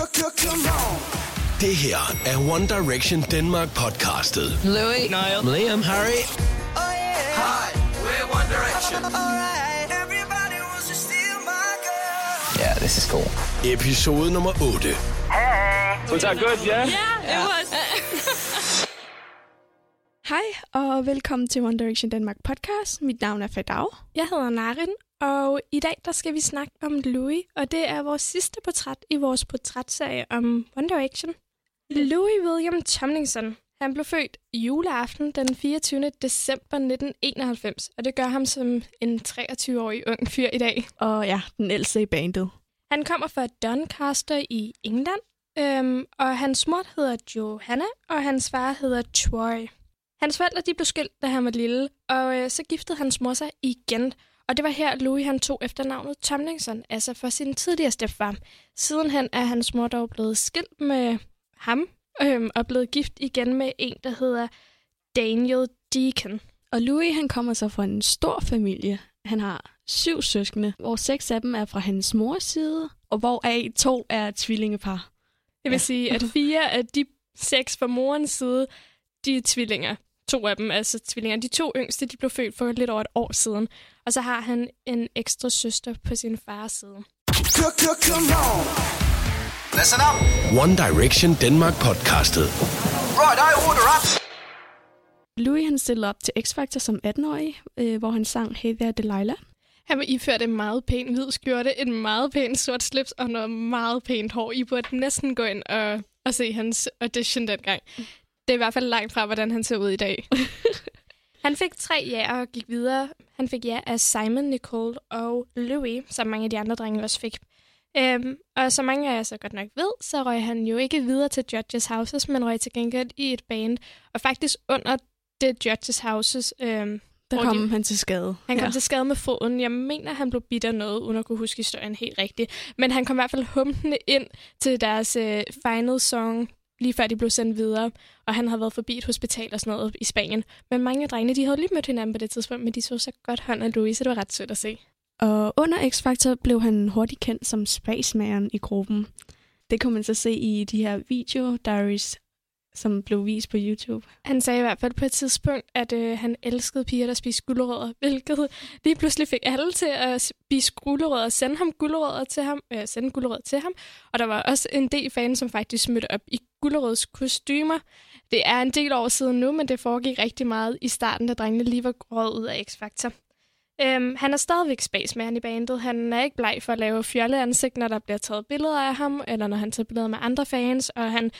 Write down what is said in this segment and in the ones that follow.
Det her er One Direction Denmark podcastet. Louis, Niall, Liam, Harry. Hi, we're One Direction. Yeah, this is cool. Episode nummer 8. Was that good, yeah? Hej og velkommen til One Direction Danmark podcast. Mit navn er Fadau. Jeg hedder Narin, og i dag der skal vi snakke om Louis, og det er vores sidste portræt i vores portrætserie om One Direction. Louis William Tomlinson. Han blev født juleaften den 24. december 1991, og det gør ham som en 23-årig ung fyr i dag. Og ja, den ældste i bandet. Han kommer fra Doncaster i England, øhm, og hans mor hedder Johanna, og hans far hedder Troy. Hans forældre de blev skilt, da han var lille, og øh, så giftede hans mor sig igen. Og det var her, Louis han tog efternavnet Tomlinson, altså for sin tidligere stepfar. Sidenhen er hans mor dog blevet skilt med ham, øhm, og blevet gift igen med en, der hedder Daniel Deacon. Og Louis, han kommer så fra en stor familie. Han har syv søskende, hvor seks af dem er fra hans mors side, og hvor af to er tvillingepar. Det vil ja. sige, at fire af de seks fra morens side, de er tvillinger. To af dem altså tvillinger. De to yngste, de blev født for lidt over et år siden. Og så har han en ekstra søster på sin fars side. Listen up. One Direction Denmark podcastet. Right, I order up. Louis, han stillede op til X-Factor som 18-årig, øh, hvor han sang Hey There Delilah. Han var iført en meget pæn hvid skjorte, en meget pæn sort slips og noget meget pænt hår. I burde næsten gå ind og, og se hans audition dengang. Det er i hvert fald langt fra, hvordan han ser ud i dag. han fik tre ja og gik videre. Han fik ja af Simon, Nicole og Louis, som mange af de andre drenge også fik. Øhm, og som mange af jer så godt nok ved, så røg han jo ikke videre til Judges Houses, men røg til gengæld i et band. Og faktisk under det Judges Houses... Øhm, Der kom de- han til skade. han kom ja. til skade med foden. Jeg mener, han blev bidt af noget, uden at kunne huske historien helt rigtigt. Men han kom i hvert fald humpende ind til deres øh, final song, lige før de blev sendt videre. Og han havde været forbi et hospital og sådan noget i Spanien. Men mange af drengene, de havde lige mødt hinanden på det tidspunkt, men de så så godt hånd af Louise, så det var ret sødt at se. Og under X-Factor blev han hurtigt kendt som spacemageren i gruppen. Det kunne man så se i de her video diaries, som blev vist på YouTube. Han sagde i hvert fald på et tidspunkt, at øh, han elskede piger, der spiste gulerødder, hvilket lige pludselig fik alle til at spise gulerødder og sende ham gulerødder til ham, øh, sende gulerødder til ham. Og der var også en del fans, som faktisk mødte op i Gullerøds kostymer. Det er en del år siden nu, men det foregik rigtig meget i starten, da drengene lige var røget ud af X-Factor. Øhm, han er stadigvæk spacemageren i bandet. Han er ikke bleg for at lave fjolleansigt, når der bliver taget billeder af ham, eller når han tager billeder med andre fans, og han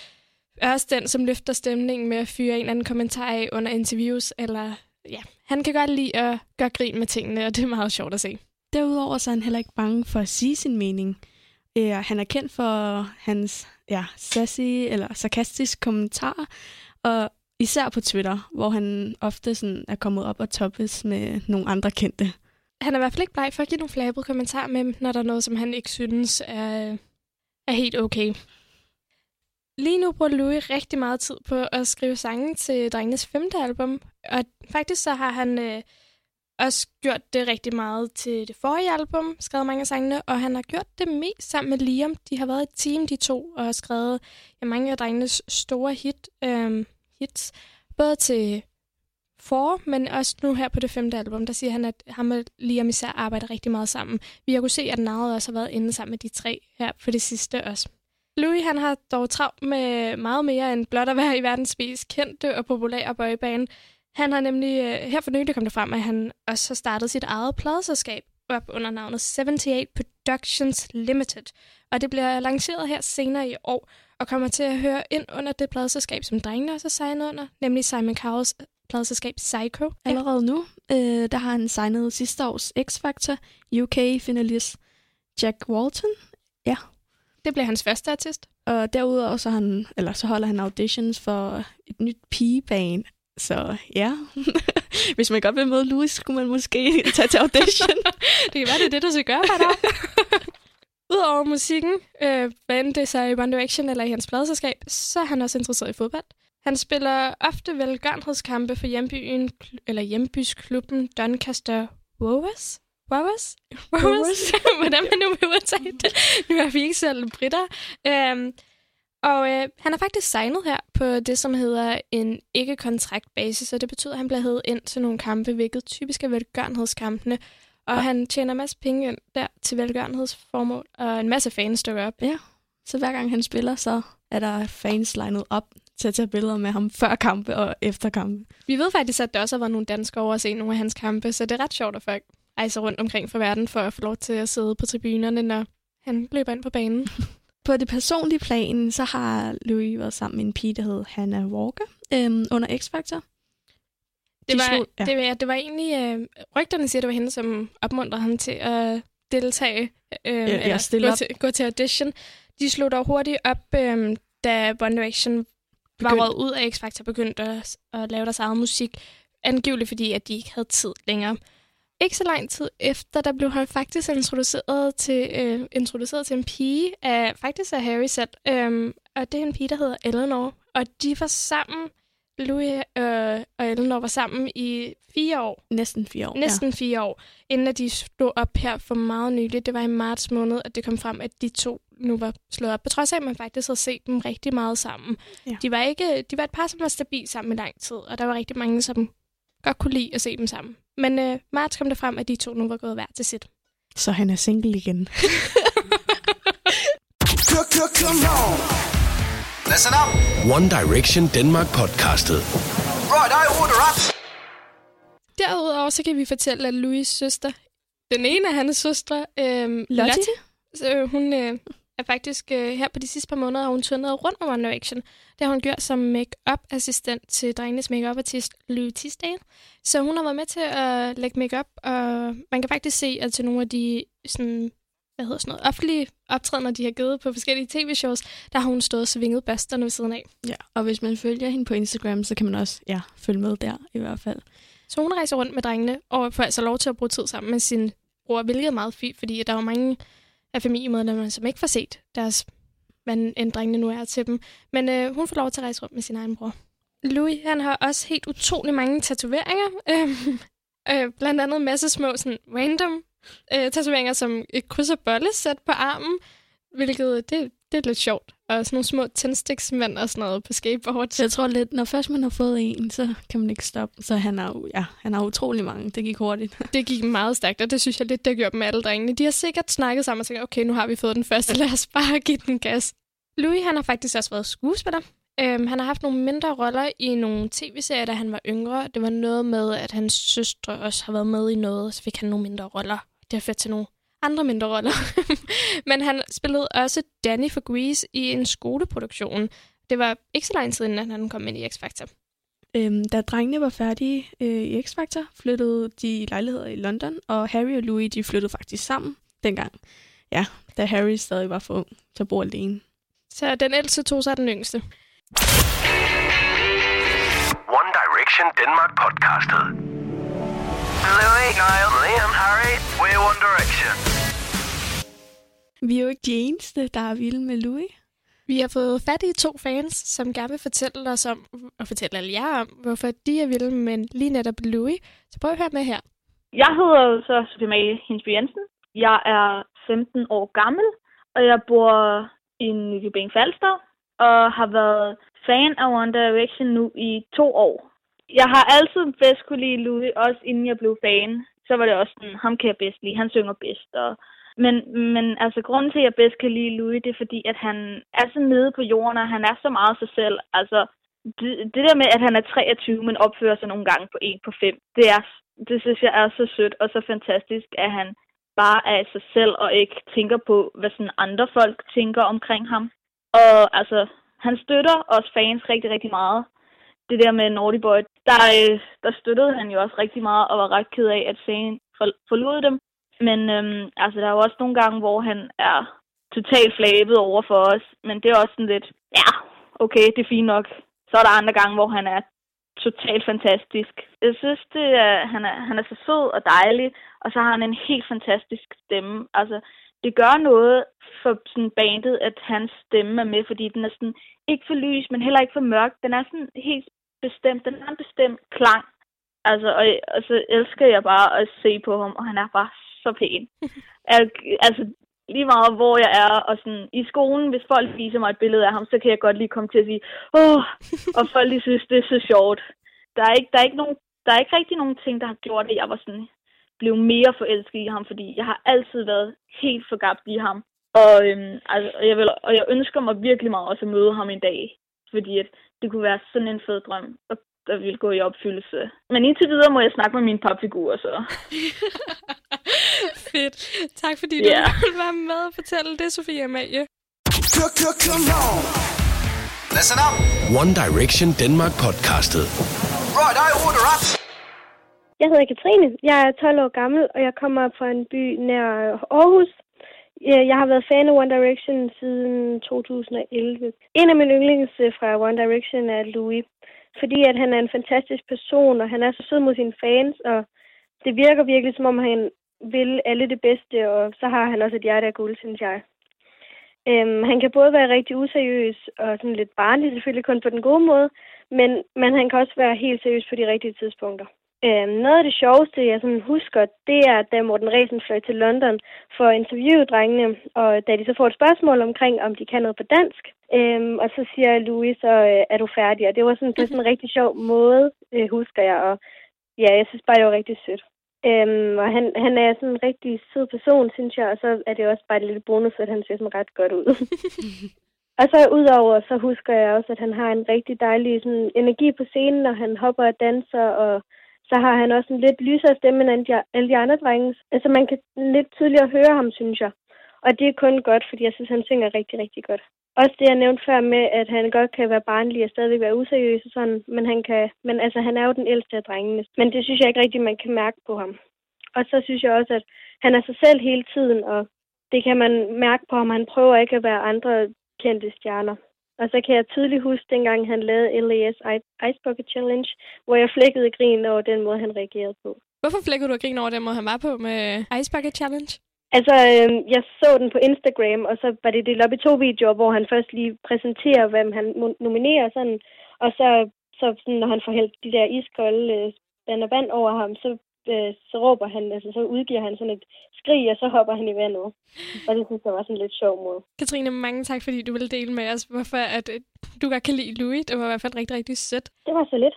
er også den, som løfter stemningen med at fyre en eller anden kommentar af under interviews, eller ja, han kan godt lide at gøre grin med tingene, og det er meget sjovt at se. Derudover så er han heller ikke bange for at sige sin mening. Øh, han er kendt for hans ja, sassy eller sarkastisk kommentar, og især på Twitter, hvor han ofte sådan er kommet op og toppes med nogle andre kendte. Han er i hvert fald ikke bleg for at give nogle flabede kommentarer med, når der er noget, som han ikke synes er, er helt okay. Lige nu bruger Louis rigtig meget tid på at skrive sange til drengenes femte album, og faktisk så har han øh, også gjort det rigtig meget til det forrige album, skrevet mange af sangene, og han har gjort det mest sammen med Liam. De har været et team, de to, og har skrevet ja, mange af drengenes store hit, øhm, hits, både til for, men også nu her på det femte album, der siger han, at ham og Liam især arbejder rigtig meget sammen. Vi har kunnet se, at Narret også har været inde sammen med de tre her på det sidste også. Louis han har dog travlt med meget mere end blot at være i verdens mest kendte og populære boyband. Han har nemlig, øh, her for nylig kom det frem, at han også har startet sit eget pladeselskab op under navnet 78 Productions Limited. Og det bliver lanceret her senere i år, og kommer til at høre ind under det pladeselskab, som drengene også har signet under, nemlig Simon Cowells pladeselskab Psycho. Allerede nu, øh, der har han signet sidste års X-Factor UK-finalist Jack Walton. Ja. Det bliver hans første artist. Og derudover så, han, eller så holder han auditions for et nyt pigeband. Så ja, hvis man godt vil møde Louis, skulle man måske tage til audition. det kan være, det er det, du skal gøre dig. Udover musikken, øh, hvad end det så i One Direction eller i hans pladeselskab, så er han også interesseret i fodbold. Han spiller ofte velgørenhedskampe for hjembyen, eller hjembysklubben Doncaster Rovers. Rowers? Rowers? Hvordan man nu vil udtale det. Nu er vi ikke selv britter. Øhm, og øh, han er faktisk signet her på det, som hedder en ikke-kontraktbasis, og det betyder, at han bliver hævet ind til nogle kampe, hvilket typisk er velgørenhedskampene. Og ja. han tjener en masse penge ind der til velgørenhedsformål, og en masse fans dukker op. Ja, så hver gang han spiller, så er der fans legnet op til at tage billeder med ham før kampe og efter kampe. Vi ved faktisk, at der også været nogle danskere over at se nogle af hans kampe, så det er ret sjovt, at folk rejser rundt omkring for verden for at få lov til at sidde på tribunerne, når han løber ind på banen. på det personlige plan, så har Louis været sammen med en pige, der hed Hannah Walker øhm, under X-Factor. Det var, slog, ja. det, var, det var egentlig... Øh, rygterne siger, det var hende, som opmuntrede ham til at deltage. Øh, ja, eller gå, til, gå til audition. De slog dog hurtigt op, øh, da One Direction var råd ud af X-Factor begyndte at, at lave deres eget musik. Angiveligt fordi, at de ikke havde tid længere. Ikke så lang tid efter, der blev han faktisk introduceret til, øh, introduceret til en pige, af, faktisk af Harry selv. Øh, og det er en pige, der hedder Eleanor. Og de var sammen, Louis øh, og Eleanor var sammen i fire år. Næsten fire år, Næsten ja. fire år, inden at de stod op her for meget nyligt. Det var i marts måned, at det kom frem, at de to nu var slået op. På trods af, at man faktisk havde set dem rigtig meget sammen. Ja. De, var ikke, de var et par, som var stabilt sammen i lang tid, og der var rigtig mange, som godt kunne lide at se dem sammen. Men øh, marts kom det frem, at de to nu var gået hver til sit. Så han er single igen. Listen up. One Direction Denmark podcastet. Right, I order up. Derudover så kan vi fortælle, at Louis' søster, den ene af hans søstre, øh, Lottie, Lottie så, hun øh, er faktisk øh, her på de sidste par måneder, har hun turnet rundt med One Direction. Det har hun gjort som make-up assistent til drengenes make-up artist Louis Tisdale. Så hun har været med til at lægge make-up, og man kan faktisk se, at til nogle af de sådan, hvad hedder sådan noget, offentlige optrædener, de har givet på forskellige tv-shows, der har hun stået og svinget børsterne ved siden af. Ja, og hvis man følger hende på Instagram, så kan man også ja, følge med der i hvert fald. Så hun rejser rundt med drengene, og får altså lov til at bruge tid sammen med sin bror, hvilket er meget fint, fordi der er mange af familiemedlemmerne, som ikke får set deres, hvad ændringene nu er til dem. Men øh, hun får lov til at rejse rundt med sin egen bror. Louis, han har også helt utrolig mange tatoveringer. Øh, øh, blandt andet en masse små sådan, random øh, tatoveringer, som et kryds og bolle sat på armen, hvilket øh, det, det er lidt sjovt. Og sådan nogle små tændstiksmænd og sådan noget på skateboard. Jeg tror lidt, når først man har fået en, så kan man ikke stoppe. Så han har, ja, han har utrolig mange. Det gik hurtigt. det gik meget stærkt, og det synes jeg lidt, der gjorde med alle drengene. De har sikkert snakket sammen og tænkt, okay, nu har vi fået den første, lad os bare give den gas. Louis, han har faktisk også været skuespiller. Øhm, han har haft nogle mindre roller i nogle tv-serier, da han var yngre. Det var noget med, at hans søstre også har været med i noget, og så fik han nogle mindre roller. Det har ført til nogle andre mindre roller. Men han spillede også Danny for Grease i en skoleproduktion. Det var ikke så lang tid inden, han kom ind i X-Factor. Øhm, da drengene var færdige øh, i X-Factor, flyttede de lejligheder i London, og Harry og Louis de flyttede faktisk sammen dengang. Ja, da Harry stadig var for ung, så bor alene. Så den ældste tog sig den yngste. One Direction Denmark podcastet. Louis, Niall, Liam, Harry, we're One Direction. Vi er jo ikke de eneste, der er vilde med Louis. Vi har fået fat i to fans, som gerne vil fortælle os om, og fortælle alle jer om, hvorfor de er vilde med lige netop Louis. Så prøv at høre med her. Jeg hedder så Sofie Marie Hinsby Jensen. Jeg er 15 år gammel, og jeg bor i Nykøbing Falster, og har været fan af One Direction nu i to år jeg har altid bedst kunne lide Louis, også inden jeg blev fan. Så var det også sådan, ham kan jeg bedst lide, han synger bedst. Og, men, men altså, grunden til, at jeg bedst kan lide Louis, det er fordi, at han er så nede på jorden, og han er så meget sig selv. Altså, det, det der med, at han er 23, men opfører sig nogle gange på 1 på 5, det, er, det synes jeg er så sødt og så fantastisk, at han bare er sig selv og ikke tænker på, hvad sådan andre folk tænker omkring ham. Og altså, han støtter os fans rigtig, rigtig meget det der med Naughty Boy, der, øh, der støttede han jo også rigtig meget og var ret ked af, at Zane forlod dem. Men øhm, altså, der er jo også nogle gange, hvor han er totalt flabet over for os. Men det er også sådan lidt, ja, okay, det er fint nok. Så er der andre gange, hvor han er totalt fantastisk. Jeg synes, det er, han, er, han er så sød og dejlig, og så har han en helt fantastisk stemme. Altså, det gør noget for sådan bandet, at hans stemme er med, fordi den er sådan ikke for lys, men heller ikke for mørk. Den er sådan helt bestemt, den har en bestemt klang. Altså, og, og så elsker jeg bare at se på ham, og han er bare så pæn. Al, altså, lige meget hvor jeg er, og sådan i skolen, hvis folk viser mig et billede af ham, så kan jeg godt lige komme til at sige, åh, og folk lige synes, det er så sjovt. Der er ikke, der er ikke, nogen, der er ikke rigtig nogen ting, der har gjort, at jeg var sådan, blev mere forelsket i ham, fordi jeg har altid været helt forgabt i ham. Og, øhm, altså, jeg vil, og jeg ønsker mig virkelig meget også at møde ham en dag, fordi at det kunne være sådan en fed drøm, og der ville gå i opfyldelse. Men indtil videre må jeg snakke med mine papfigurer, så. Fedt. Tak fordi du Ja. ville være med og fortælle det, Sofie Amalie. Listen up. One Direction Denmark podcastet. Right, I order up. Jeg hedder Katrine. Jeg er 12 år gammel, og jeg kommer fra en by nær Aarhus. Jeg har været fan af One Direction siden 2011. En af mine yndlings fra One Direction er Louis, fordi at han er en fantastisk person, og han er så sød mod sine fans, og det virker virkelig som om han vil alle det bedste, og så har han også et hjerte af guld, synes jeg. Øhm, han kan både være rigtig useriøs og sådan lidt barnlig, selvfølgelig kun på den gode måde, men, men han kan også være helt seriøs på de rigtige tidspunkter. Øhm, noget af det sjoveste, jeg sådan husker, det er, da Morten Resen fløj til London for at interviewe drengene, og da de så får et spørgsmål omkring, om de kan noget på dansk, øhm, og så siger Louis, så øh, er du færdig, og det var sådan, det var sådan en rigtig sjov måde, øh, husker jeg, og ja, jeg synes bare, det var rigtig sødt. Øhm, og han, han er sådan en rigtig sød person, synes jeg, og så er det også bare et lille bonus, at han ser sådan ret godt ud. og så udover, så husker jeg også, at han har en rigtig dejlig sådan, energi på scenen, og han hopper og danser, og så har han også en lidt lysere stemme end alle de- alle de andre drenge. Altså man kan lidt tydeligere høre ham, synes jeg. Og det er kun godt, fordi jeg synes, han synger rigtig, rigtig godt. Også det, jeg nævnte før med, at han godt kan være barnlig og stadigvæk være useriøs og sådan, men han, kan, men altså, han er jo den ældste af drengene. Men det synes jeg ikke rigtig, man kan mærke på ham. Og så synes jeg også, at han er sig selv hele tiden, og det kan man mærke på ham. Han prøver ikke at være andre kendte stjerner. Og så kan jeg tydeligt huske, dengang han lavede LAS Ice Bucket Challenge, hvor jeg flækkede grin over den måde, han reagerede på. Hvorfor flækker du og griner over den måde, han var på med Ice Bucket Challenge? Altså, øh, jeg så den på Instagram, og så var det delt op i to videoer, hvor han først lige præsenterer, hvem han nominerer, sådan, og så, så sådan, når han får hældt de der iskolde øh, vand og vand over ham, så, øh, så råber han, altså så udgiver han sådan et skrig, og så hopper han i vandet. Og det synes jeg var sådan lidt sjov måde. Katrine, mange tak, fordi du ville dele med os, hvorfor at, øh, du godt kan lide Louis. Det var i hvert fald rigtig, rigtig sødt. Det var så lidt.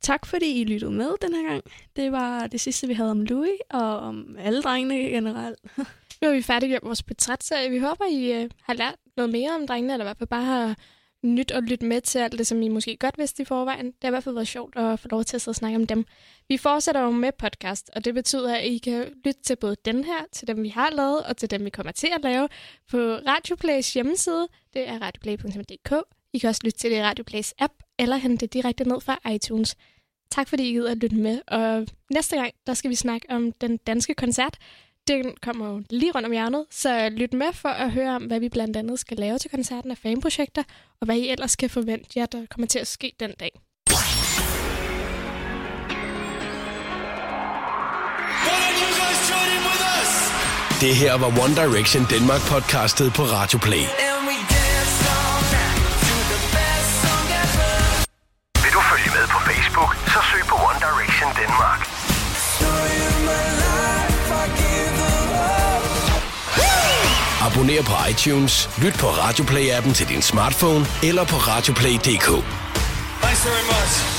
Tak fordi I lyttede med den her gang. Det var det sidste, vi havde om Louis, og om alle drengene generelt. Nu har vi færdiggjort vores portrætserie. Vi håber, I øh, har lært noget mere om drengene, eller i hvert fald bare har nyt at lytte med til alt det, som I måske godt vidste i forvejen. Det har i hvert fald været sjovt at få lov til at sidde og snakke om dem. Vi fortsætter jo med podcast, og det betyder, at I kan lytte til både den her, til dem vi har lavet, og til dem vi kommer til at lave på Radioplays hjemmeside. Det er radioplay.dk. I kan også lytte til det i Radioplays app, eller hente det direkte ned fra iTunes. Tak fordi I gider at lytte med, og næste gang, der skal vi snakke om den danske koncert. Den kommer jo lige rundt om hjørnet, så lyt med for at høre om, hvad vi blandt andet skal lave til koncerten af fanprojekter, og hvad I ellers kan forvente jer, der kommer til at ske den dag. Det her var One Direction Denmark podcastet på Radio Play. Abonner på iTunes, lyt på RadioPlay-appen til din smartphone eller på radioplay.dk. Thanks very much.